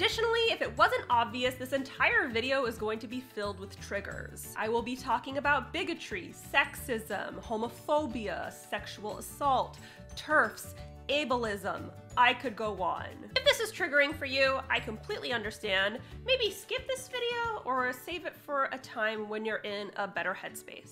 Additionally, if it wasn't obvious, this entire video is going to be filled with triggers. I will be talking about bigotry, sexism, homophobia, sexual assault, TERFs, ableism. I could go on. If this is triggering for you, I completely understand. Maybe skip this video or save it for a time when you're in a better headspace.